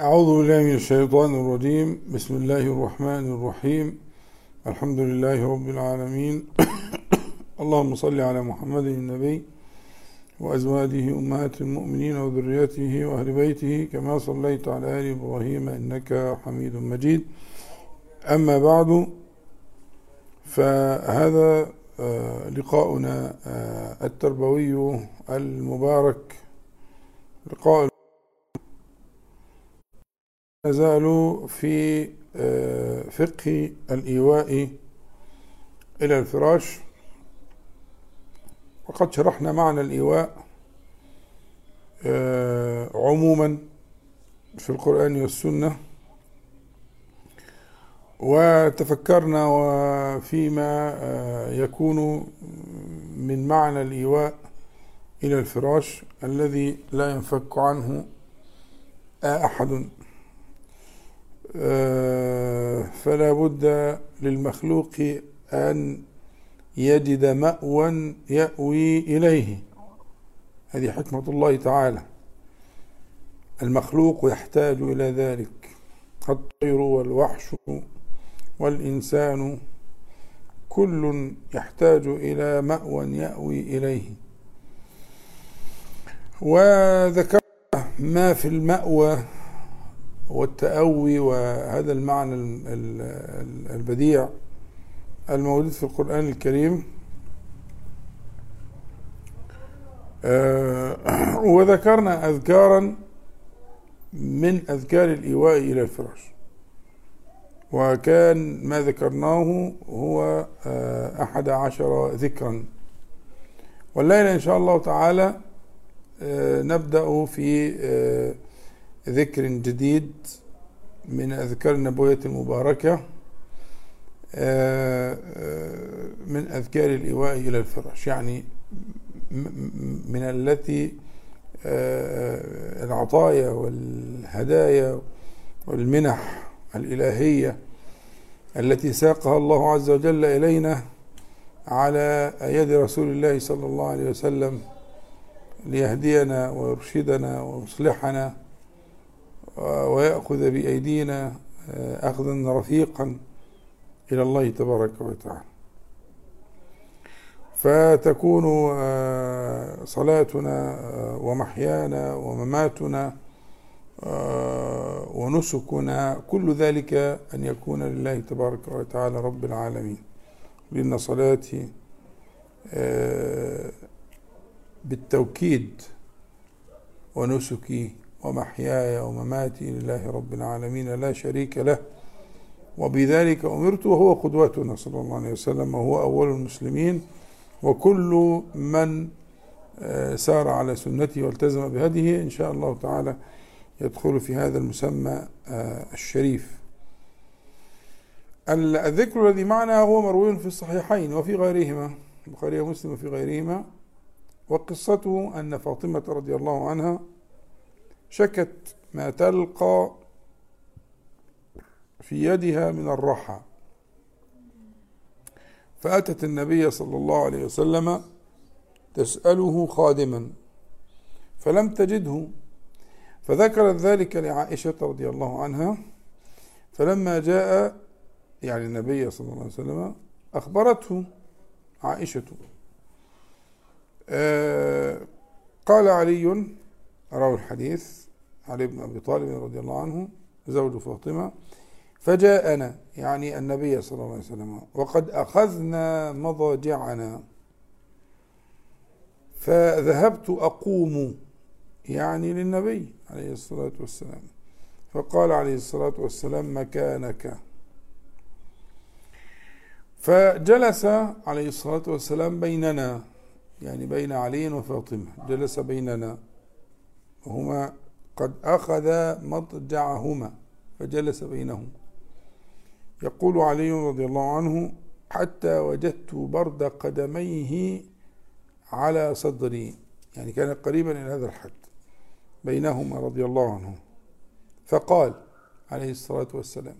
أعوذ بالله من الشيطان الرجيم. بسم الله الرحمن الرحيم. الحمد لله رب العالمين. اللهم صل على محمد النبي وأزواجه أمهات المؤمنين وذريته وأهل بيته كما صليت على آل إبراهيم إنك حميد مجيد. أما بعد فهذا لقاؤنا التربوي المبارك. لقاء نزال في فقه الإيواء إلى الفراش. وقد شرحنا معنى الإيواء عموما في القرآن والسنة. وتفكرنا وفيما يكون من معنى الإيواء إلى الفراش الذي لا ينفك عنه أحد. فلا بد للمخلوق أن يجد مأوى يأوي إليه. هذه حكمة الله تعالى. المخلوق يحتاج إلى ذلك. الطير والوحش والإنسان كل يحتاج إلى مأوى يأوي إليه. وذكر ما في المأوى والتأوي وهذا المعنى البديع الموجود في القرآن الكريم. وذكرنا أذكارا من أذكار الإيواء إلى الفراش وكان ما ذكرناه هو أحد عشر ذكرا. والليلة إن شاء الله تعالى نبدأ في ذكر جديد من أذكار النبوية المباركة من أذكار الإيواء إلى الفراش يعني من التي العطايا والهدايا والمنح الإلهية التي ساقها الله عز وجل إلينا على يد رسول الله صلى الله عليه وسلم ليهدينا ويرشدنا ويصلحنا ويأخذ بأيدينا أخذا رفيقا إلى الله تبارك وتعالى. فتكون صلاتنا ومحيانا ومماتنا ونسكنا كل ذلك أن يكون لله تبارك وتعالى رب العالمين. لأن صلاتي بالتوكيد ونسكي ومحياي ومماتي لله رب العالمين لا شريك له. وبذلك أمرت وهو قدوتنا صلى الله عليه وسلم وهو أول المسلمين. وكل من سار على سنته والتزم بهديه إن شاء الله تعالى يدخل في هذا المسمى الشريف. الذكر الذي معنا هو مروي في الصحيحين وفي غيرهما البخاري ومسلم وفي غيرهما. وقصته أن فاطمة رضي الله عنها شكت ما تلقى في يدها من الرحى فأتت النبي صلى الله عليه وسلم تسأله خادما فلم تجده. فذكرت ذلك لعائشة رضي الله عنها فلما جاء يعني النبي صلى الله عليه وسلم أخبرته عائشة آه قال علي روى الحديث علي بن أبي طالب رضي الله عنه زوج فاطمة فجاءنا يعني النبي صلى الله عليه وسلم وقد أخذنا مضاجعنا. فذهبت أقوم يعني للنبي عليه الصلاة والسلام. فقال عليه الصلاة والسلام مكانك. فجلس عليه الصلاة والسلام بيننا يعني بين علي وفاطمة جلس بيننا. وهما قد أخذ مضجعهما فجلس بينهم. يقول علي رضي الله عنه حتى وجدت برد قدميه على صدري. يعني كان قريبا إلى هذا الحد بينهما رضي الله عنه. فقال عليه الصلاة والسلام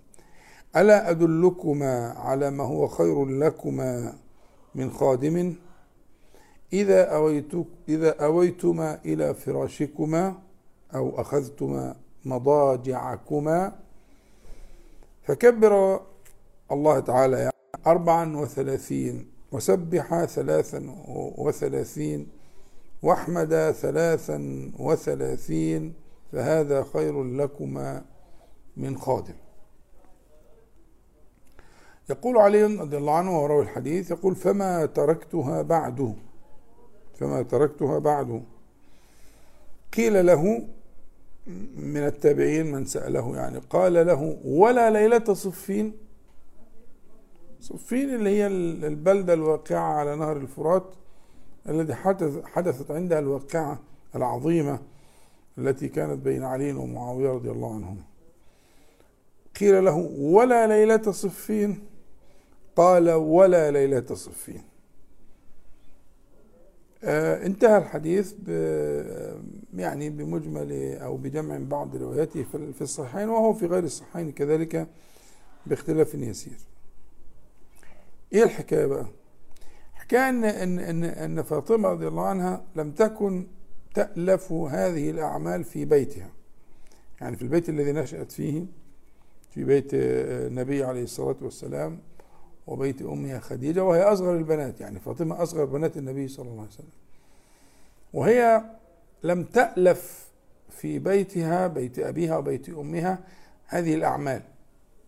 ألا أدلكما على ما هو خير لكما من خادم؟ إذا أويت إذا أويتما إلى فراشكما أو أخذتما مضاجعكما فكبر الله تعالى يعني أربعا وثلاثين وسبح ثلاثا وثلاثين واحمد ثلاثا وثلاثين فهذا خير لكما من خادم. يقول علي رضي الله عنه وروى الحديث يقول فما تركتها بعد فما تركتها بعد. قيل له من التابعين من سأله يعني قال له ولا ليلة صفين. صفين اللي هي البلدة الواقعة على نهر الفرات الذي حدث حدثت عندها الواقعة العظيمة التي كانت بين علي ومعاوية رضي الله عنهما. قيل له ولا ليلة صفين؟ قال ولا ليلة صفين. انتهى الحديث ب يعني بمجمل أو بجمع بعض رواياته في الصحيحين وهو في غير الصحيحين كذلك باختلاف يسير. إيه الحكاية بقى؟ حكاية إن إن إن إن فاطمة رضي الله عنها لم تكن تألف هذه الأعمال في بيتها. يعني في البيت الذي نشأت فيه في بيت النبي عليه الصلاة والسلام وبيت امها خديجة وهي أصغر البنات يعني فاطمة أصغر بنات النبي صلى الله عليه وسلم. وهي لم تألف في بيتها بيت أبيها وبيت أمها هذه الأعمال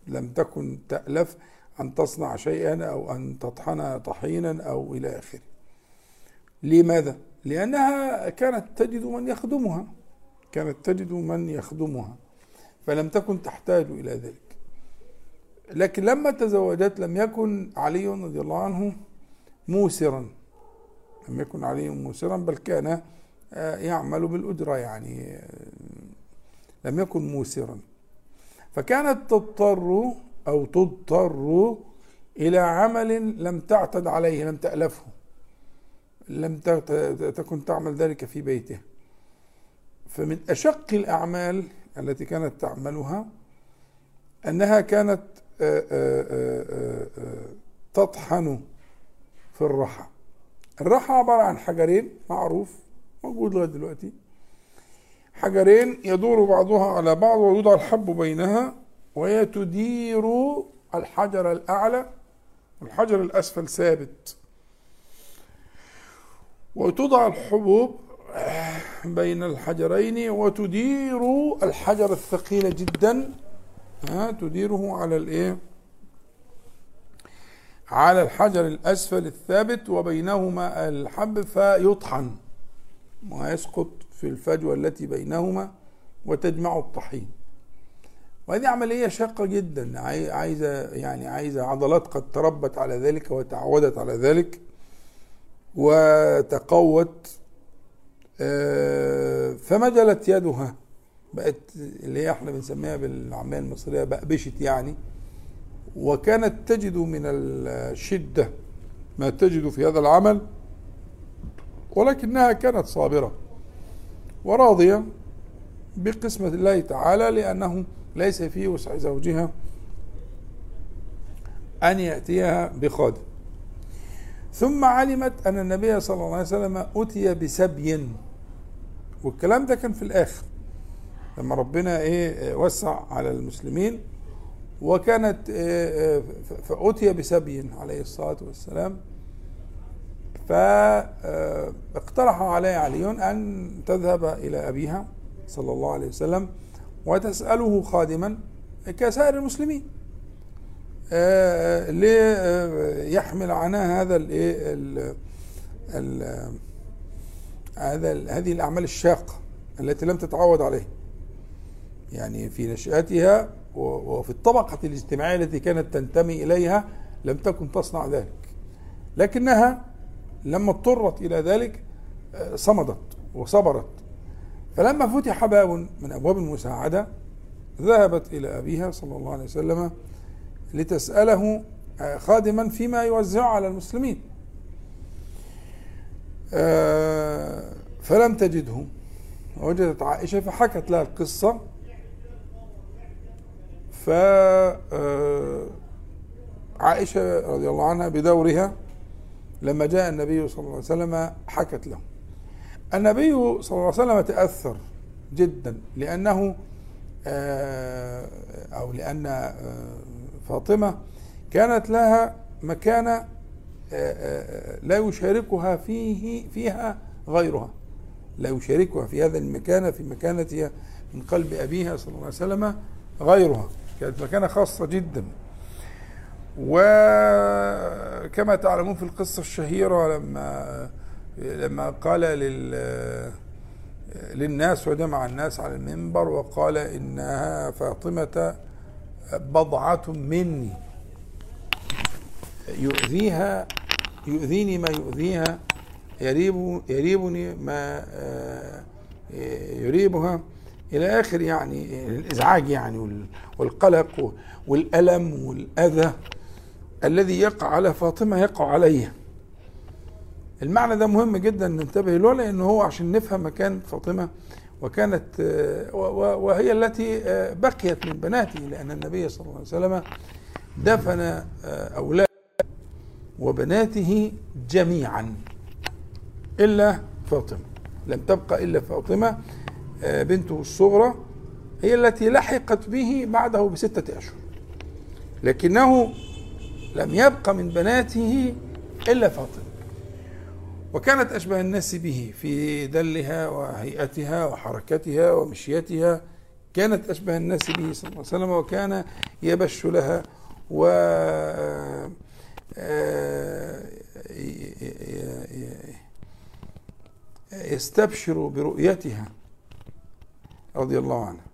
لم تكن تألف أن تصنع شيئا أو أن تطحن طحينا أو إلى آخره لماذا؟ لأنها كانت تجد من يخدمها كانت تجد من يخدمها فلم تكن تحتاج إلى ذلك لكن لما تزوجت لم يكن علي رضي الله عنه موسرا. لم يكن علي موسرا بل كان آه، يعمل بالأجرة يعني آه، لم يكن موسرا. فكانت تضطر أو تضطر إلى عمل لم تعتد عليه لم تألفه لم تكن تعمل ذلك في بيته. فمن أشق الأعمال التي كانت تعملها أنها كانت تطحن في الرحى. الرحى عبارة عن حجرين معروف موجود لغاية دلوقتي. حجرين يدور بعضها على بعض ويوضع الحب بينها وهي تدير الحجر الأعلى والحجر الأسفل ثابت. وتضع الحبوب بين الحجرين وتدير الحجر الثقيل جدا. ها تديره على الايه؟ على الحجر الأسفل الثابت وبينهما الحب فيطحن. ويسقط في الفجوة التي بينهما وتجمع الطحين. وهذه عملية شاقة جدا. عايزة يعني عايزة عضلات قد تربت على ذلك وتعودت على ذلك وتقوت آه، فمجلت يدها. بقت اللي هي إحنا بنسميها بالعامية المصرية بقبشت يعني وكانت تجد من الشدة ما تجد في هذا العمل ولكنها كانت صابرة وراضية بقسمة الله تعالى لأنه ليس في وسع زوجها أن يأتيها بخادم ثم علمت أن النبي صلى الله عليه وسلم أتي بسبي والكلام ده كان في الآخر. لما ربنا إيه وسع على المسلمين وكانت إيه فأتي بسبي عليه الصلاة والسلام. فاقترح علي علي أن تذهب إلى أبيها صلى الله عليه وسلم وتسأله خادما كسائر المسلمين. آه، ليحمل عنها هذا الايه هذا هذه الأعمال الشاقة التي لم تتعود عليها يعني في نشأتها وفي الطبقة الاجتماعية التي كانت تنتمي إليها لم تكن تصنع ذلك. لكنها لما اضطرت إلى ذلك آه، صمدت وصبرت. فلما فتح باب من أبواب المساعدة ذهبت إلى أبيها صلى الله عليه وسلم لتسأله آه، خادما فيما يوزع على المسلمين. آه، فلم تجده. وجدت عائشة فحكت لها القصة ف عائشة رضي الله عنها بدورها لما جاء النبي صلى الله عليه وسلم حكت له. النبي صلى الله عليه وسلم تأثر جدا لأنه آه، أو لأن آه، فاطمة كانت لها مكانة لا يشاركها فيه فيها غيرها. لا يشاركها في هذا المكانة في مكانتها من قلب أبيها صلى الله عليه وسلم غيرها. كانت مكانة خاصة جدا. وكما تعلمون في القصة الشهيرة لما لما قال لل للناس وجمع الناس على المنبر وقال إنها فاطمة بضعة مني. يؤذيها يؤذيني ما يؤذيها يريب يريبني ما يريبها. إلى آخر يعني الإزعاج يعني والقلق والألم والأذى الذي يقع على فاطمة يقع علي المعنى ده مهم جدا ننتبه له لأنه هو عشان نفهم مكان فاطمة وكانت آه، وهي التي آه، بقيت من بناته لأن النبي صلى الله عليه وسلم دفن أولاده وبناته جميعا إلا فاطمة. لم تبقى إلا فاطمة آه، بنته الصغرى هي التي لحقت به بعده بستة أشهر. لكنه لم يبق من بناته إلا فاطمة. وكانت أشبه الناس به في دلها وهيئتها وحركتها ومشيتها. كانت أشبه الناس به صلى الله عليه وسلم وكان يبش لها و آه، يستبشر برؤيتها. رضي الله عنها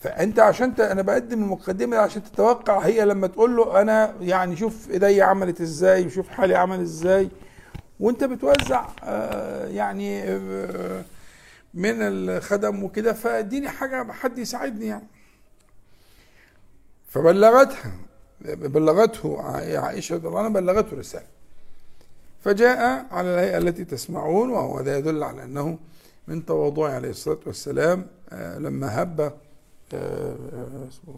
فأنت عشان. أنا بقدم المقدمة عشان تتوقع هي لما تقول له أنا يعني شوف إيدي عملت إزاي وشوف حالي عمل إزاي. وأنت بتوزع آه يعني آه من الخدم وكده فاديني حاجة حد يساعدني يعني. فبلغتها بلغته عائشة رضي الله عنها بلغته رسالة. فجاء على الهيئة التي تسمعون وهو هذا يدل على أنه من تواضعه عليه الصلاة والسلام آه، لما هب آه،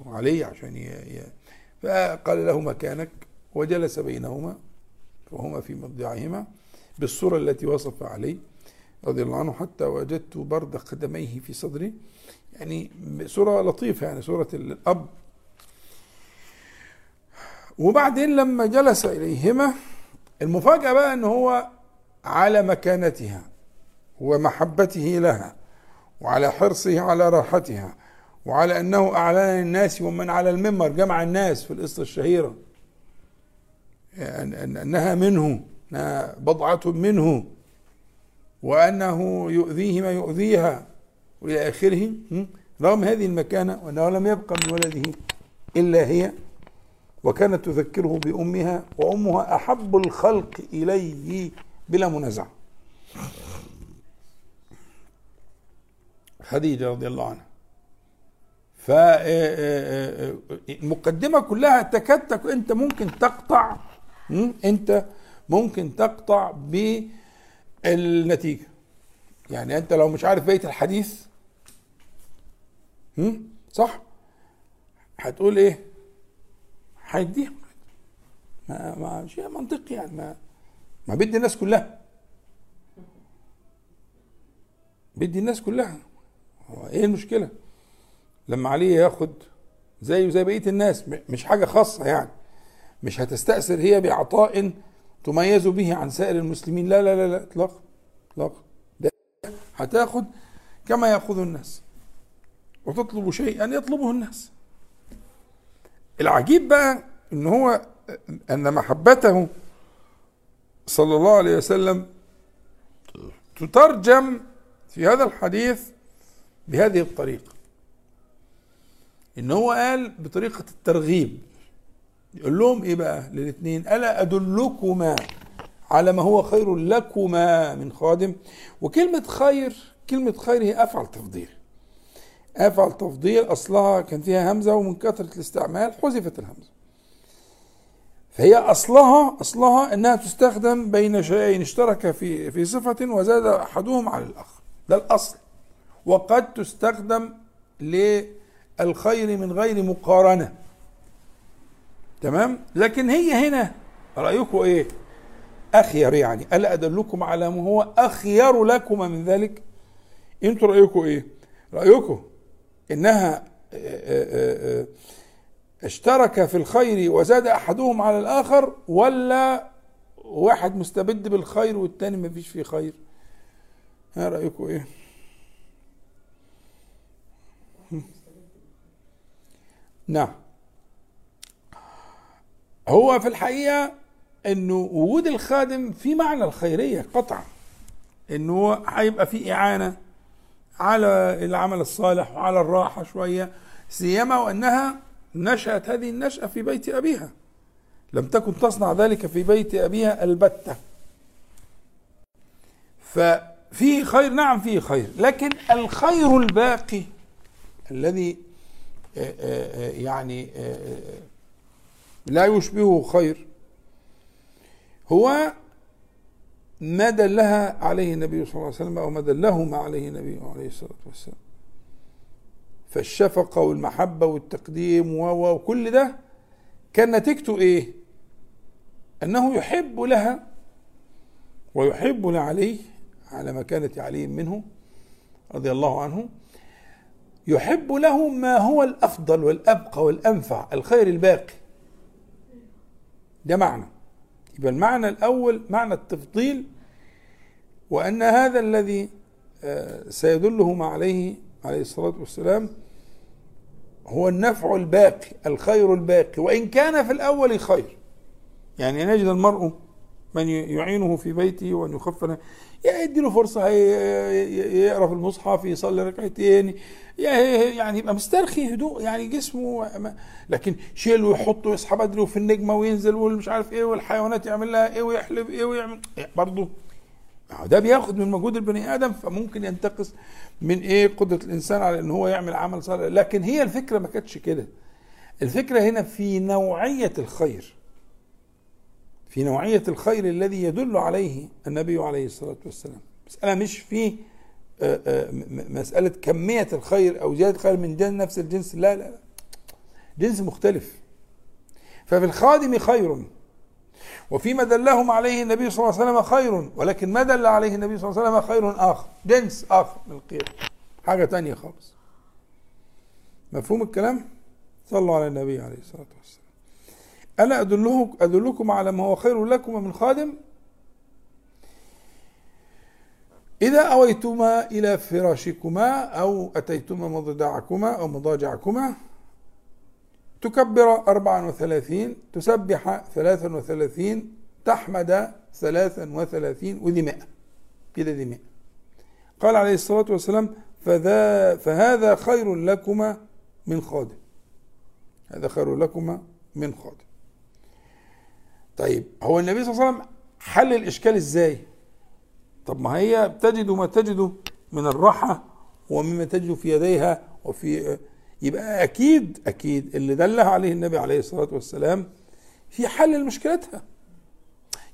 علي عشان فقال له مكانك وجلس بينهما وهما في مضجعهما بالصورة التي وصف عليه رضي الله عنه حتى وجدت برد قدميه في صدري. يعني صورة لطيفة يعني صورة الأب. وبعدين لما جلس إليهما المفاجأة بقى إن هو على مكانتها. ومحبته لها وعلى حرصه على راحتها وعلى أنه أعلن للناس ومن على المنبر جمع الناس في القصة الشهيرة. يعني أنها منه أنها بضعة منه وأنه يؤذيه ما يؤذيها. وإلى آخره رغم هذه المكانة وأنه لم يبقى من ولده إلا هي وكانت تذكره بأمها وأمها أحب الخلق إليه بلا منازع. خديجة رضي الله عنها. فالمقدمة كلها تكاد أنت ممكن تقطع أنت ممكن تقطع بالنتيجة. يعني أنت لو مش عارف بيت الحديث صح؟ هتقول إيه؟ هيديهم ما ما شيء منطقي يعني ما ما بدي الناس كلها. بدي الناس كلها. إيه المشكلة؟ لما عليه ياخد زيه زي بقية الناس مش حاجة خاصة يعني. مش هتستأثر هي بعطاء تميز به عن سائر المسلمين. لا لا لا لا اطلاقا اطلاقا. هتاخد كما يأخذ الناس. وتطلب شيئا يطلبه الناس. العجيب بقى إن هو أن محبته صلى الله عليه وسلم تترجم في هذا الحديث بهذه الطريقة. إن هو قال بطريقة الترغيب. يقول لهم إيه بقى؟ للاثنين ألا أدلكما على ما هو خير لكما من خادم؟ وكلمة خير كلمة خير هي أفعل تفضيل. أفعل تفضيل أصلها كان فيها همزة ومن كثرة الاستعمال حذفت الهمزة. فهي أصلها أصلها إنها تستخدم بين شيئين اشترك في في صفة وزاد أحدهم على الآخر. ده الأصل. وقد تستخدم للخير من غير مقارنة. تمام؟ لكن هي هنا رأيكم إيه؟ أخير يعني. ألا أدلكم على ما هو أخير لكم من ذلك؟ أنتوا رأيكم إيه؟ رأيكم إنها اشترك في الخير وزاد أحدهم على الآخر ولا واحد مستبد بالخير والتاني ما فيش فيه خير؟ ها رأيكم إيه؟ نعم. هو في الحقيقة إنه وجود الخادم في معنى الخيرية قطعا. إنه هيبقى في إعانة على العمل الصالح وعلى الراحة شوية سيما وأنها نشأت هذه النشأة في بيت أبيها. لم تكن تصنع ذلك في بيت أبيها البتة. ففيه خير نعم فيه خير لكن الخير الباقي الذي يعني لا يشبهه خير. هو ما دلها عليه النبي صلى الله عليه وسلم أو ما دلهما عليه النبي عليه الصلاة والسلام. فالشفقة والمحبة والتقديم وكل ده كان نتيجته إيه؟ أنه يحب لها ويحب لعلي على مكانة علي منه رضي الله عنه. يحب له ما هو الأفضل والأبقى والأنفع الخير الباقي. ده معنى. يبقى المعنى الأول معنى التفضيل وأن هذا الذي آه، سيدلهم عليه عليه الصلاة والسلام هو النفع الباقي الخير الباقي. وإن كان في الأول خير. يعني نجد المرء من يعينه في بيته وأن يخفف يدي له فرصة يقرا في المصحف يصلي ركعتين يعني يبقى مسترخي هدوء يعني جسمه لكن شيل ويحط ويصحى بدري وفي النجمة وينزل والمش عارف إيه والحيوانات يعمل لها إيه ويحلب إيه ويعمل برضه. ده بياخد من مجهود البني آدم فممكن ينتقص من إيه قدرة الإنسان على إن هو يعمل عمل صالح. لكن هي الفكرة ما كانتش كده. الفكرة هنا في نوعية الخير. في نوعية الخير الذي يدل عليه النبي عليه الصلاة والسلام. مسألة مش في آه، آه، مسألة كمية الخير أو زيادة الخير من جنس نفس الجنس. لا لا جنس مختلف. ففي الخادم خير. وفيما دلهم عليه النبي صلى الله عليه وسلم خير. ولكن ما دل عليه النبي صلى الله عليه وسلم خير آخر. جنس آخر من القيم. حاجة تانية خالص. مفهوم الكلام؟ صلوا على النبي عليه الصلاة والسلام. ألا أدله أدلكم على ما هو خير لكم من خادم؟ إذا أويتما إلى فراشكما أو أتيتما مضجعكما أو مضاجعكما تكبر أربعا وثلاثين تسبح ثلاثا وثلاثين تحمد ثلاثا وثلاثين وذي مئة. كده دي مئة. قال عليه الصلاة والسلام فذا فهذا خير لكما من خادم. هذا خير لكما من خادم. طيب هو النبي صلى الله عليه وسلم حل الإشكال إزاي؟ طب ما هي تجد ما تجد من الراحة ومما تجد في يديها وفي يبقى أكيد أكيد اللي دلها عليه النبي عليه الصلاة والسلام في حل لمشكلتها.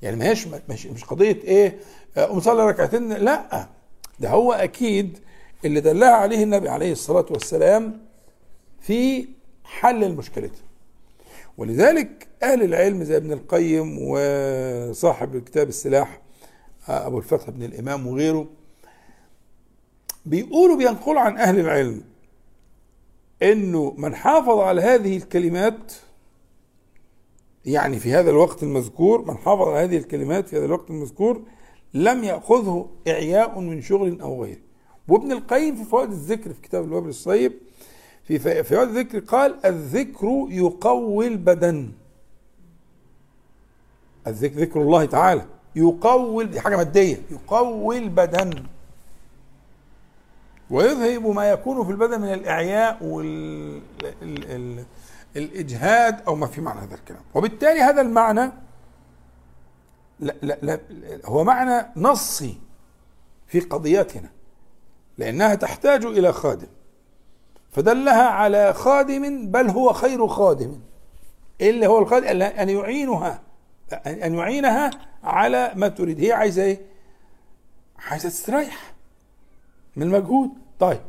يعني ما هيش مش, مش قضية إيه قوم صلي ركعتين لأ ده هو أكيد اللي دلها عليه النبي عليه الصلاة والسلام في حل مشكلتها ولذلك أهل العلم زي ابن القيم وصاحب كتاب السلاح أبو الفتح بن الإمام وغيره بيقولوا بينقلوا عن أهل العلم إنه من حافظ على هذه الكلمات يعني في هذا الوقت المذكور من حافظ على هذه الكلمات في هذا الوقت المذكور لم يأخذه إعياء من شغل أو غيره. وابن القيم في فوائد الذكر في كتاب الوابل الصيب في فوائد الذكر قال الذكر يقوي البدن. الذكر ذكر الله تعالى يقوي دي حاجة مادية. يقوي البدن. ويذهب ما يكون في البدن من الإعياء والإجهاد أو ما في معنى هذا الكلام. وبالتالي هذا المعنى لا لا لا هو معنى نصي في قضيتنا لأنها تحتاج إلى خادم. فدلها على خادم بل هو خير خادم. اللي هو الخادم أن يعينها أن يعينها على ما تريد. هي عايزة إيه؟ عايزة تستريح من المجهود. طيب.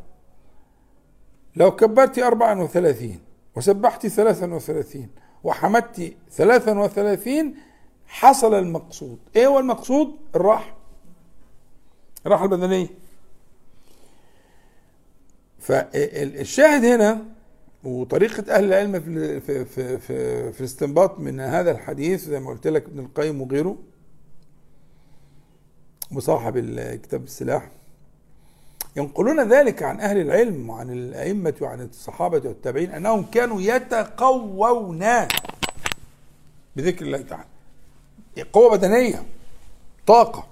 لو كبرت أربعا وثلاثين وسبحت ثلاثا وثلاثين وحمدت ثلاثا وثلاثين حصل المقصود. إيه هو المقصود؟ الراحة. الراحة البدنية. فالشاهد هنا وطريقة أهل العلم في في في في, في الاستنباط من هذا الحديث زي ما قلت لك ابن القيم وغيره وصاحب كتاب السلاح ينقلون ذلك عن أهل العلم وعن الأئمة وعن الصحابة والتابعين أنهم كانوا يتقوون بذكر الله تعالى. قوة بدنية طاقة.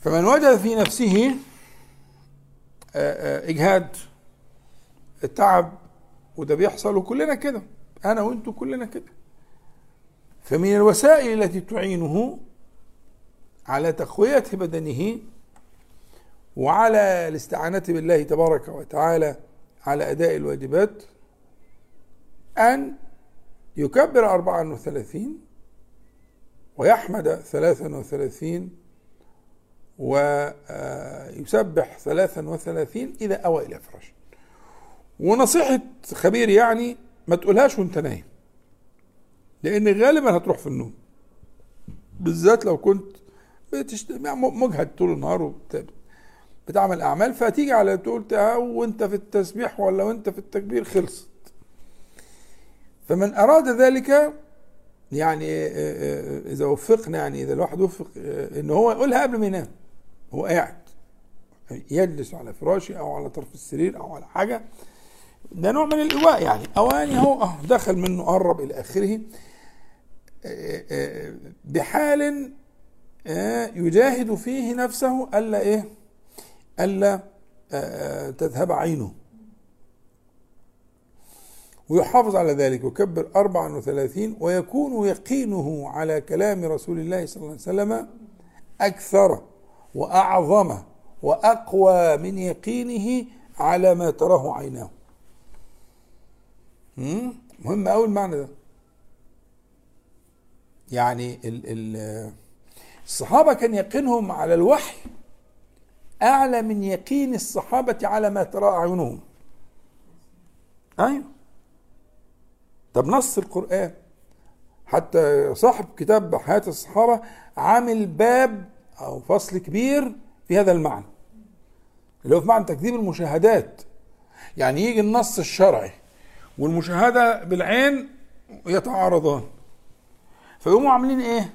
فمن وجد في نفسه إجهاد التعب وده بيحصل وكلنا كده أنا وأنتم كلنا كده. فمن الوسائل التي تعينه على تقوية بدنه وعلى الاستعانة بالله تبارك وتعالى على أداء الواجبات أن يكبر أربعا وثلاثين ويحمد ثلاثا وثلاثين ويسبح ثلاثا وثلاثين إذا أوى إلى فراشه ونصيحة خبير يعني ما تقولهاش وأنت نايم. لأن غالبا هتروح في النوم. بالذات لو كنت بتشت... مجهد طول النهار بتعمل أعمال فتيجي على تقول وأنت في التسبيح ولا وأنت في التكبير خلصت. فمن أراد ذلك يعني إذا وفقنا يعني إذا الواحد وفق إن هو يقولها قبل ما ينام. هو قاعد يجلس على فراشه أو على طرف السرير أو على حاجة. ده نوع من الإيواء يعني. أواني هو أه دخل منه قرب إلى آخره. بحال يجاهد فيه نفسه ألا إيه؟ ألا تذهب عينه. ويحافظ على ذلك ويكبر أربعا وثلاثين ويكون يقينه على كلام رسول الله صلى الله عليه وسلم أكثر. وأعظم وأقوى من يقينه على ما تراه عيناه. مهم أوي المعنى ده. يعني ال ال الصحابة كان يقينهم على الوحي أعلى من يقين الصحابة على ما ترى أعينهم أيوه. طب نص القرآن. حتى صاحب كتاب حياة الصحابة عامل باب أو فصل كبير في هذا المعنى اللي هو في معنى تكذيب المشاهدات يعني يجي النص الشرعي والمشاهدة بالعين يتعارضان فيقوموا عاملين إيه؟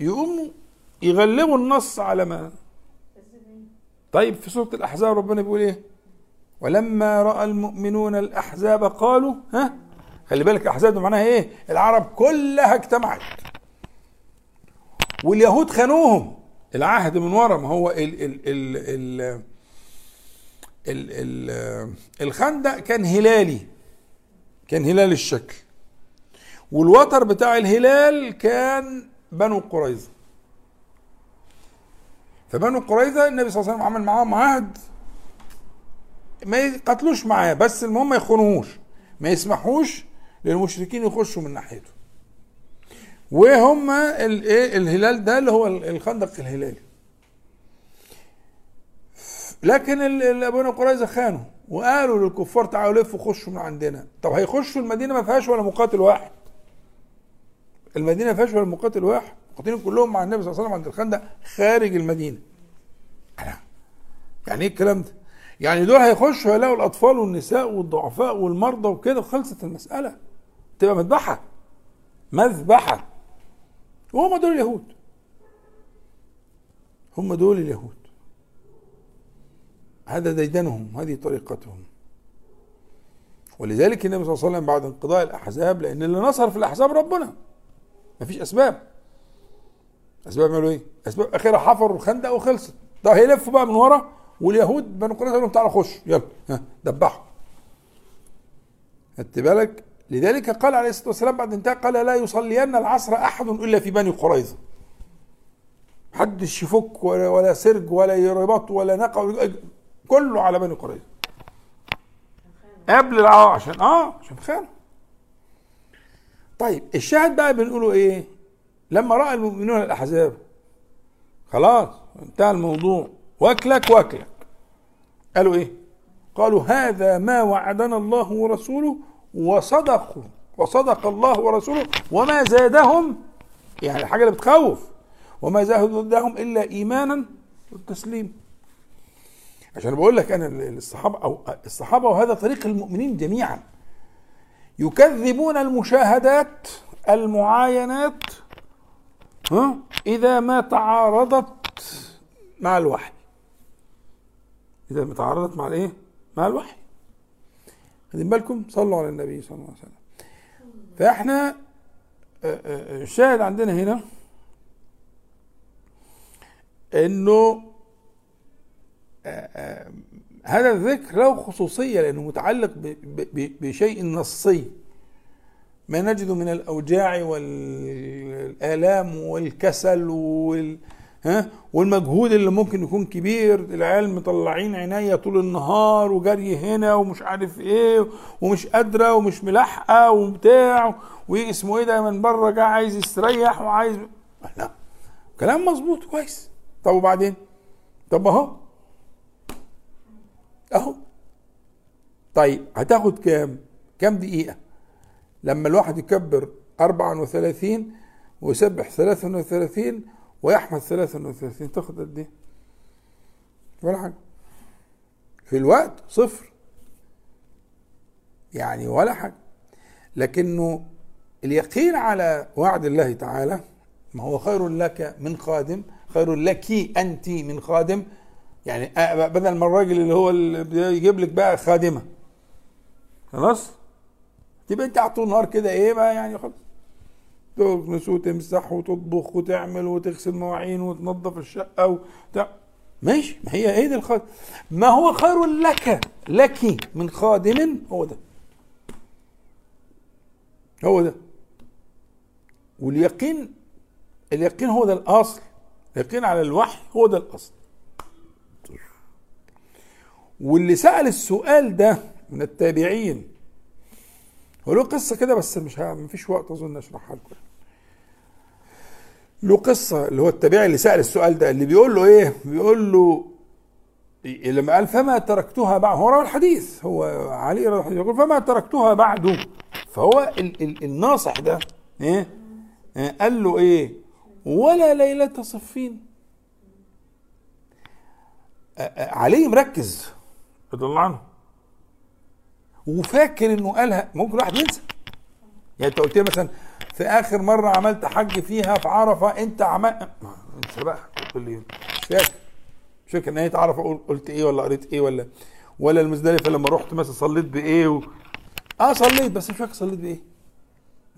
يقوموا يغلبوا النص على ما طيب في سورة الأحزاب ربنا بيقول إيه؟ ولما رأى المؤمنون الأحزاب قالوا ها خلي بالك الأحزاب معناها إيه؟ العرب كلها اجتمعت واليهود خانوهم العهد من ورا ما هو ال ال ال ال ال ال الخندق كان هلالي كان هلال الشكل والوتر بتاع الهلال كان بنو قريظة. فبنو قريظة النبي صلى الله عليه وسلم عمل معاهم عهد ما يقتلوش معاه بس المهم ما يخونوهوش ما يسمحوش للمشركين يخشوا من ناحيته. وهم الايه الهلال ده اللي هو الخندق الهلالي. لكن بنو قريظة خانوا وقالوا للكفار تعالوا لفوا خشوا من عندنا. طب هيخشوا المدينة ما فيهاش ولا مقاتل واحد. المدينة ما فيهاش ولا مقاتل واحد. مقاتلين كلهم مع النبي صلى الله عليه وسلم عند الخندق خارج المدينة. يعني إيه الكلام ده؟ يعني دول هيخشوا يلاقوا الأطفال والنساء والضعفاء والمرضى وكده. وخلصت المسألة. تبقى مذبحة. مذبحة. وهم دول اليهود. هم دول اليهود. هذا ديدنهم هذه طريقتهم. ولذلك النبي صلى الله عليه وسلم بعد انقضاء الأحزاب لأن اللي نصر في الأحزاب ربنا. مفيش أسباب. أسباب يعملوا إيه؟ أسباب أخيرا حفروا الخندق وخلصت. ده هيلفوا بقى من ورا واليهود بنو قريظة لهم تعالوا خش يلا ها دبحوا. خدت بالك؟ لذلك قال عليه الصلاة والسلام بعد انتهاء قال لا يصلين العصر أحد إلا في بني قريظة. محدش يفك ولا, ولا سرج ولا رباط ولا نقع كله على بني قريظة. قبل آه عشان آه عشان خانوا طيب الشاهد بقى بنقوله إيه؟ لما رأى المؤمنون الأحزاب خلاص انتهى الموضوع. واكلك واكلك. قالوا إيه؟ قالوا هذا ما وعدنا الله ورسوله وصدقوا وصدق الله ورسوله وما زادهم يعني الحاجة اللي بتخوف وما زادهم إلا إيمانا والتسليم. عشان بقول لك أنا الصحابة أو الصحابة وهذا طريق المؤمنين جميعا. يكذبون المشاهدات المعاينات ها إذا ما تعارضت مع الوحي. إذا ما تعارضت مع الإيه؟ مع الوحي. خدين بالكم؟ صلوا على النبي صلى الله عليه وسلم. فاحنا الشاهد عندنا هنا إنه هذا الذكر له خصوصية لأنه متعلق بشيء نصي. ما نجد من الأوجاع والآلام والكسل وال ها؟ والمجهود اللي ممكن يكون كبير العيال مطلعين عناية طول النهار وجري هنا ومش عارف إيه ومش قادرة ومش ملاحقة وبتاع واسمه إيه ده من بره جاي عايز يستريح وعايز لا كلام مظبوط كويس. طب وبعدين؟ طب أهو. أهو. طيب هتاخد كام؟ كام دقيقة؟ لما الواحد يكبر 34 ويسبح 33 ويحمد 33 تاخد قد إيه؟ ولا حاجة. في الوقت صفر. يعني ولا حاجة. لكنه اليقين على وعد الله تعالى ما هو خير لك من خادم خير لك أنت من خادم. يعني بدل ما الراجل اللي هو اللي يجيب لك بقى خادمة. خلاص؟ تبقى أنت على طول النهار كده إيه بقى يعني خلاص. تكنس وتمسح وتطبخ وتعمل وتغسل مواعين وتنظف الشقة وتع... ماشي. ما هي إيه دي الخادم ما هو خير لك لك من خادم هو ده. هو ده. واليقين اليقين هو ده الأصل. اليقين على الوحي هو ده الأصل. واللي سأل السؤال ده من التابعين هو له قصة كده بس مش مفيش وقت أظن أشرحها لكم له قصة اللي هو التابعي اللي سأل السؤال ده اللي بيقول له إيه؟ بيقول له لما قال فما تركتها بعد هو روى الحديث هو علي روى الحديث يقول فما تركتها بعد فهو ال ال الناصح ده إيه؟ إيه؟ قال له إيه؟ ولا ليلة صفين علي مركز رضي الله عنه وفاكر إنه قالها. ممكن واحد ينسى. يعني أنت قلت لي مثلا في آخر مرة عملت حج فيها في عرفة أنت عملت انسى بقى. تقول لي مش فاكر. مش فاكر نهايه عرفه قلت إيه ولا قريت إيه ولا ولا المزدلفة لما رحت مثلا صليت بإيه و... آه صليت بس مش فاكر صليت بإيه.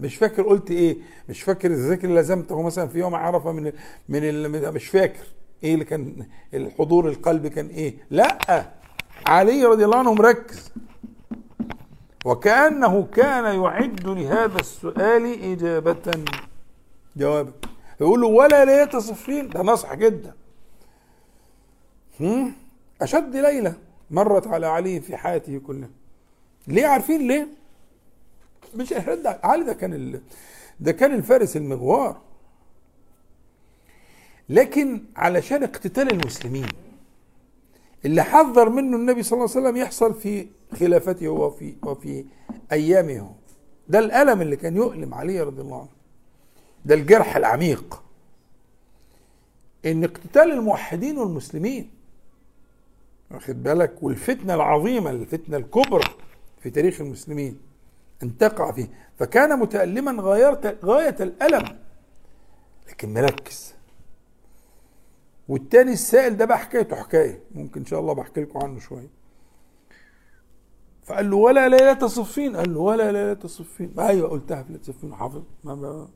مش فاكر قلت إيه. مش فاكر الذكر اللي لازمته مثلا في يوم عرفة من من ال... مش فاكر إيه اللي كان الحضور القلبي كان إيه. لأ. علي رضي الله عنه مركز. وكأنه كان يعد لهذا السؤال إجابة. جوابا يقول له ولا ليلة صفين ده نصح جدا. أشد ليلة مرت على علي في حياته كلها. ليه عارفين ليه؟ مش أشد علي ده كان ال... ده كان الفارس المغوار. لكن علشان اقتتال المسلمين اللي حذر منه النبي صلى الله عليه وسلم يحصل في خلافته وفي وفي أيامه. ده الألم اللي كان يؤلم علي رضي الله عنه. ده الجرح العميق. إن اقتتال الموحدين والمسلمين واخد بالك؟ والفتنة العظيمة الفتنة الكبرى في تاريخ المسلمين أن تقع فيه. فكان متألما غاية غاية الألم. لكن مركز. والتاني السائل ده بقى حكايته حكاية. ممكن إن شاء الله بحكي لكم عنه شوية. فقال له ولا ليلة صفين. قال له ولا ليلة صفين. أيوه قلتها في ليلة صفين. حافظ. ما بقى.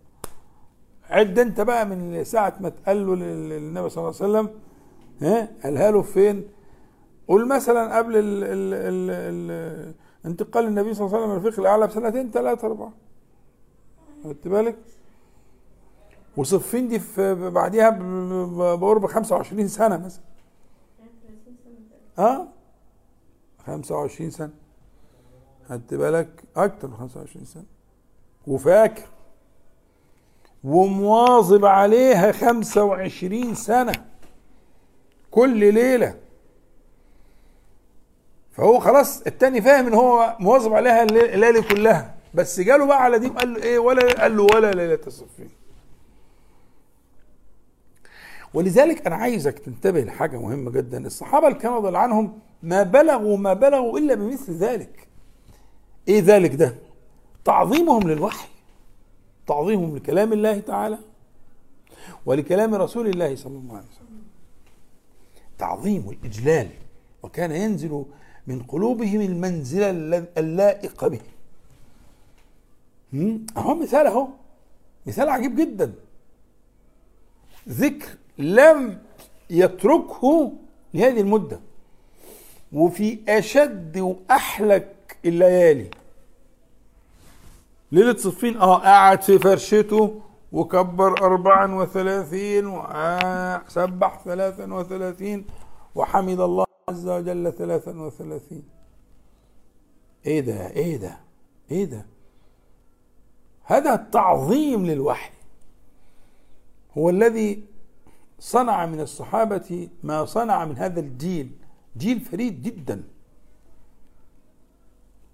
عد أنت بقى من ساعة ما اتقال له للنبي صلى الله عليه وسلم ها قالها له فين؟ قول مثلا قبل ال ال ال ال انتقال النبي صلى الله عليه وسلم الرفيق الأعلى بسنتين ثلاثة أربعة. خدت بالك؟ وصفين دي في بعديها بقرب 25 سنة مثلا. آه 25 سنة. خدت بالك؟ أكتر من 25 سنة. وفاكر. ومواظب عليها 25 سنة. كل ليلة. فهو خلاص التاني فاهم إن هو مواظب عليها الليلة كلها. بس جاله بقى على دي قال له إيه؟ ولا قال له ولا ليلة الصفين. ولذلك أنا عايزك تنتبه لحاجة مهمة جدا. الصحابة الكرام رضي الله عنهم ما بلغوا ما بلغوا إلا بمثل ذلك. إيه ذلك ده؟ تعظيمهم للوحي تعظيمهم لكلام الله تعالى ولكلام رسول الله صلى الله عليه وسلم. تعظيم والاجلال وكان ينزل من قلوبهم المنزله اللائقه به. اهو مثال أهو مثال عجيب جدا. ذكر لم يتركه لهذه المدة. وفي أشد وأحلك الليالي. ليلة صفين آه قعد في فرشته وكبر أربعا وثلاثين وسبح ثلاثا وثلاثين وحمد الله عز وجل ثلاثا وثلاثين. إيه ده إيه ده إيه ده. هذا التعظيم للوحي. هو الذي صنع من الصحابة ما صنع من هذا الجيل جيل فريد جدا.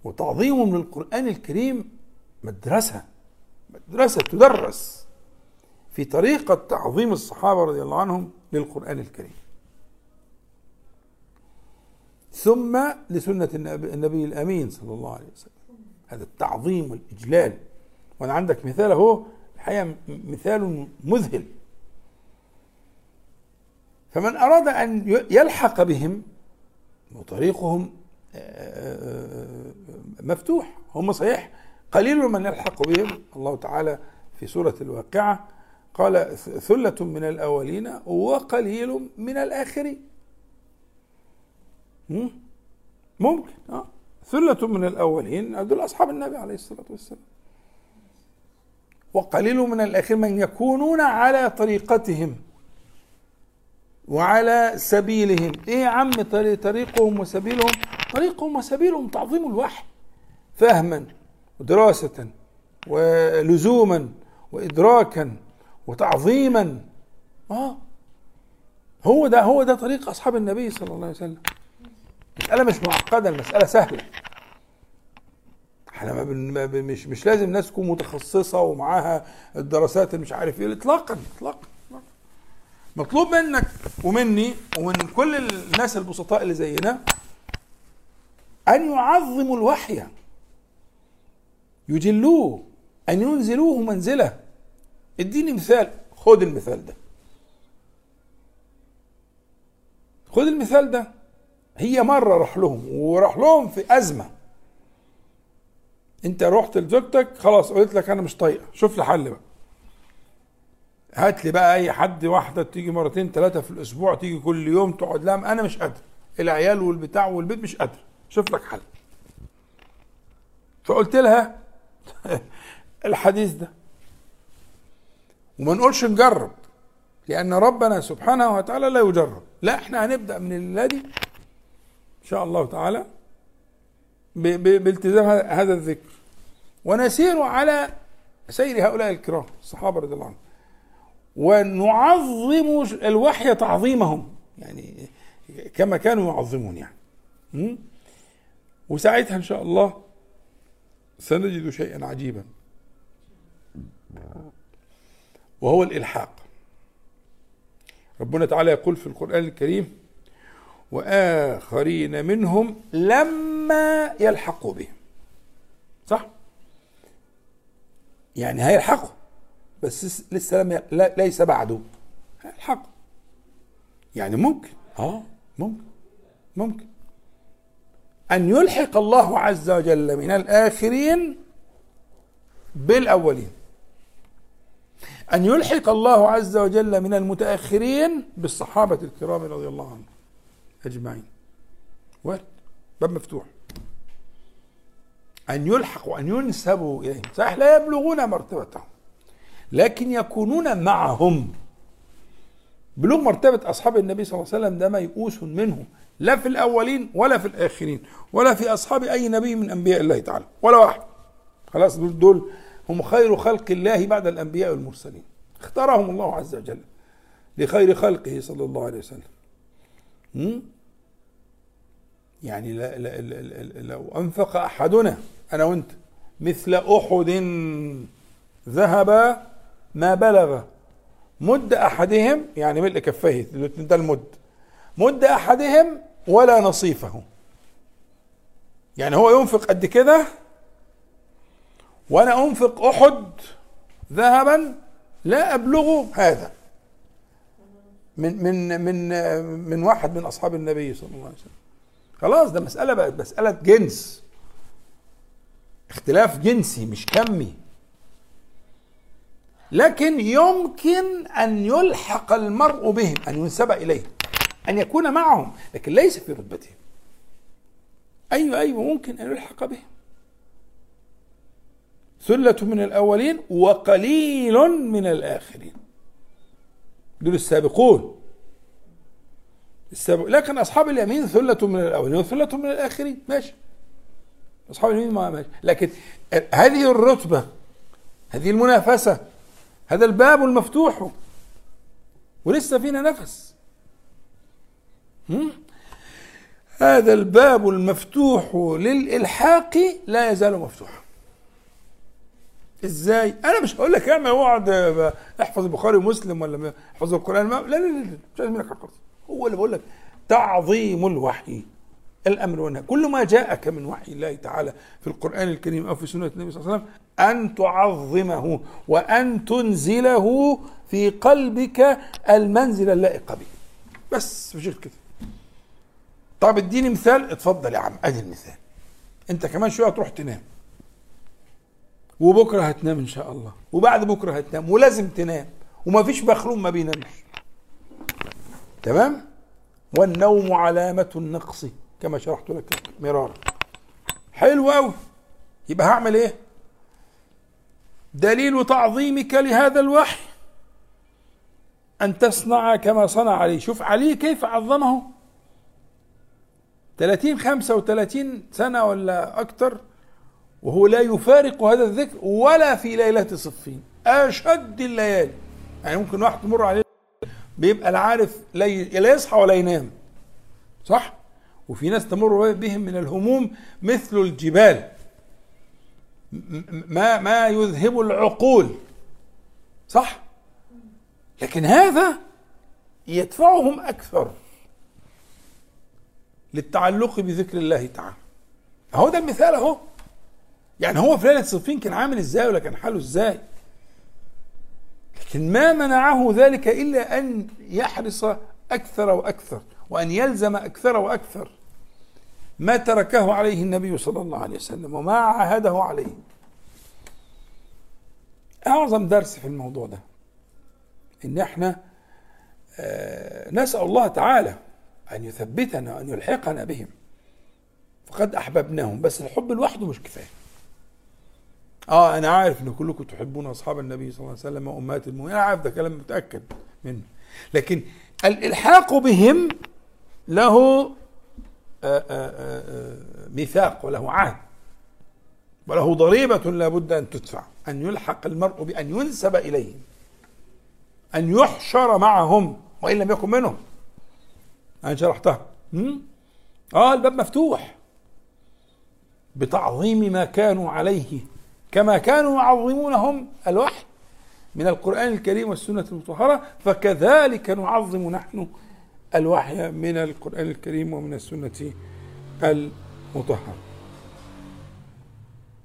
وتعظيمهم للقرآن الكريم مدرسة مدرسة تدرس في طريقة تعظيم الصحابة رضي الله عنهم للقرآن الكريم. ثم لسنة النبي الأمين صلى الله عليه وسلم. هذا التعظيم والإجلال. وأنا عندك مثال أهو الحقيقة مثال مذهل. فمن أراد أن يلحق بهم وطريقهم آه، آه، مفتوح هم صحيح قليل من يلحق بهم. الله تعالى في سورة الواقعة قال ثلة من الأولين وقليل من الآخرين. ممكن آه. ثلة من الأولين دول أصحاب النبي عليه الصلاة والسلام. وقليل من الآخرين من يكونون على طريقتهم وعلى سبيلهم. إيه يا عم طريقهم وسبيلهم؟ طريقهم وسبيلهم تعظيم الوحي فهما ودراسة ولزوما وإدراكا وتعظيما. آه هو ده هو ده طريق أصحاب النبي صلى الله عليه وسلم. المسألة مش معقدة المسألة سهلة. إحنا ما مش مش لازم ناس تكون متخصصة ومعاها الدراسات مش عارف إيه. اطلاقا اطلاقا. مطلوب منك ومني ومن كل الناس البسطاء اللي زينا أن يعظموا الوحي. يجلوه أن ينزلوه منزلة. اديني مثال. خد المثال ده. خد المثال ده. هي مرة راح لهم وراح لهم في أزمة. أنت رحت لزوجتك خلاص قلت لك أنا مش طايقة. شوف لي حل بقى. هات لي بقى أي حد واحدة تيجي مرتين ثلاثة في الأسبوع تيجي كل يوم تقعد. لها أنا مش قادر. العيال والبتاع والبيت مش قادر. شوف لك حل. فقلت لها الحديث ده. وما نقولش نجرب لأن ربنا سبحانه وتعالى لا يجرب. لا إحنا هنبدأ من دي إن شاء الله تعالى. بالتزام هذا الذكر. ونسير على سير هؤلاء الكرام الصحابة رضي الله عنهم. ونعظم الوحي تعظيمهم. يعني كما كانوا يعظمون يعني. وساعتها إن شاء الله سنجد شيئا عجيبا. وهو الإلحاق. ربنا تعالى يقول في القرآن الكريم وآخرين منهم لما يلحقوا بهم صح؟ يعني هيلحقوا بس لسه لم ليس بعده. الحق يعني ممكن. آه ممكن. ممكن. أن يلحق الله عز وجل من الآخرين بالأولين. أن يلحق الله عز وجل من المتأخرين بالصحابة الكرام رضي الله عنهم أجمعين. وارد باب مفتوح. أن يلحق وأن ينسبوا إليهم. صحيح لا يبلغون مرتبتهم لكن يكونون معهم. بلوغ مرتبة أصحاب النبي صلى الله عليه وسلم ده ميؤوس منه لا في الأولين ولا في الآخرين ولا في أصحاب أي نبي من أنبياء الله تعالى ولا واحد. خلاص دول, دول هم خير خلق الله بعد الأنبياء والمرسلين. اختارهم الله عز وجل لخير خلقه صلى الله عليه وسلم. يعني لا لا لا لو أنفق أحدنا أنا وأنت مثل أحد ذهب ما بلغ. مد أحدهم يعني ملء كفيه ده المد. مد أحدهم ولا نصيفه. يعني هو ينفق قد كده وأنا أنفق أحد ذهبا لا ابلغه هذا. من من من من واحد من أصحاب النبي صلى الله عليه وسلم. خلاص ده مسألة بقت مسألة جنس. اختلاف جنسي مش كمي. لكن يمكن أن يلحق المرء بهم أن ينسب إليهم أن يكون معهم لكن ليس في رتبتهم. أيوه أيوه ممكن أن يلحق بهم. ثلة من الأولين وقليل من الآخرين. دول السابقون. لكن أصحاب اليمين ثلة من الأولين وثلة من الآخرين. ماشي. أصحاب اليمين ما ماشي. لكن هذه الرتبة هذه المنافسة هذا الباب المفتوح. ولسه فينا نفس. هذا الباب المفتوح للإلحاق لا يزال مفتوحا إزاي؟ أنا مش هقول لك اعمل أقعد أحفظ البخاري ومسلم ولا أحفظ القرآن. لا لا لا, لا. مش عايز منك خالص هو اللي بقول لك تعظيم الوحي. الأمر والنهي كل ما جاءك من وحي الله تعالى في القرآن الكريم أو في سنة النبي صلى الله عليه وسلم أن تعظمه وأن تنزله في قلبك المنزل اللائق به. بس مش كده. طب اديني مثال اتفضل يا عم أدي المثال. أنت كمان شوية تروح تنام. وبكرة هتنام إن شاء الله. وبعد بكرة هتنام ولازم تنام. وما فيش مخلوق ما بينامش. تمام؟ والنوم علامة النقص كما شرحت لك مرارا. حلو قوي يبقى هعمل إيه؟ دليل تعظيمك لهذا الوحي أن تصنع كما صنع علي. شوف علي كيف عظمه. 30 35 سنة ولا أكثر وهو لا يفارق هذا الذكر ولا في ليلة صفين أشد الليالي. يعني ممكن واحد تمر عليه بيبقى لا عارف لا يصحى ولا ينام. صح؟ وفي ناس تمر بهم من الهموم مثل الجبال. ما ما يذهب العقول. صح؟ لكن هذا يدفعهم أكثر للتعلق بذكر الله تعالى. أهو ده المثال أهو. يعني هو في ليله صفين كان عامل إزاي ولا كان حاله إزاي؟ لكن ما منعه ذلك إلا أن يحرص أكثر وأكثر وأن يلزم أكثر وأكثر ما تركه عليه النبي صلى الله عليه وسلم وما عاهده عليه. أعظم درس في الموضوع ده إن إحنا آه، نسأل الله تعالى أن يثبتنا وأن يلحقنا بهم. فقد أحببناهم بس الحب لوحده مش كفاية. آه أنا عارف إن كلكم تحبون أصحاب النبي صلى الله عليه وسلم وأمهات المؤمنين. أنا عارف ده كلام متأكد منه. لكن الالحاق بهم له آآ آآ ميثاق وله عهد. وله ضريبة لا بد أن تدفع أن يلحق المرء بأن ينسب إليهم أن يحشر معهم وإن لم يكن منهم. أنا شرحتها. آه الباب مفتوح. بتعظيم ما كانوا عليه كما كانوا يعظمونهم الوحي من القرآن الكريم والسنة المطهرة فكذلك نعظم نحن الوحي من القرآن الكريم ومن السنة المطهرة.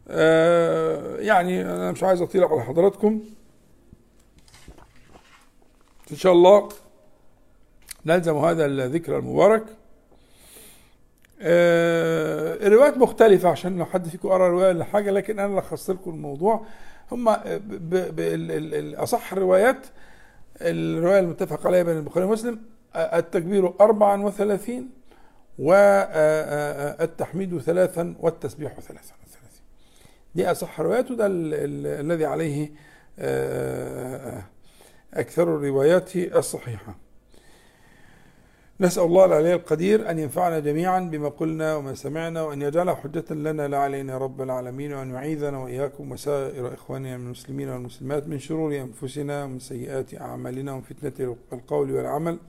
آه يعني أنا مش عايز أطيل على حضراتكم. إن شاء الله نلزم هذا الذكر المبارك. الروايات مختلفة عشان لو حد فيكم قرأ رواية ولا حاجة لكن أنا لخصت لكم الموضوع. هم أصح الروايات الرواية المتفق عليها بين البخاري ومسلم التكبير أربعا وثلاثين والتحميد ثلاثا والتسبيح ثلاثا دي أصح الروايات وده الذي عليه أكثر الروايات الصحيحة. نسأل الله العلي القدير أن ينفعنا جميعا بما قلنا وما سمعنا وأن يجعله حجة لنا لا علينا رب العالمين وأن يعيذنا وإياكم وسائر إخواننا من المسلمين والمسلمات من شرور أنفسنا ومن سيئات أعمالنا ومن فتنة القول والعمل.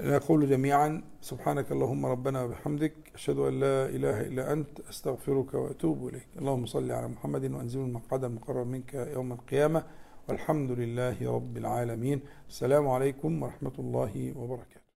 نقول جميعا سبحانك اللهم ربنا وبحمدك أشهد أن لا إله إلا أنت أستغفرك وأتوب إليك. اللهم صل على محمد وأنزل المقعد المقرر منك يوم القيامة. والحمد لله رب العالمين. السلام عليكم ورحمة الله وبركاته.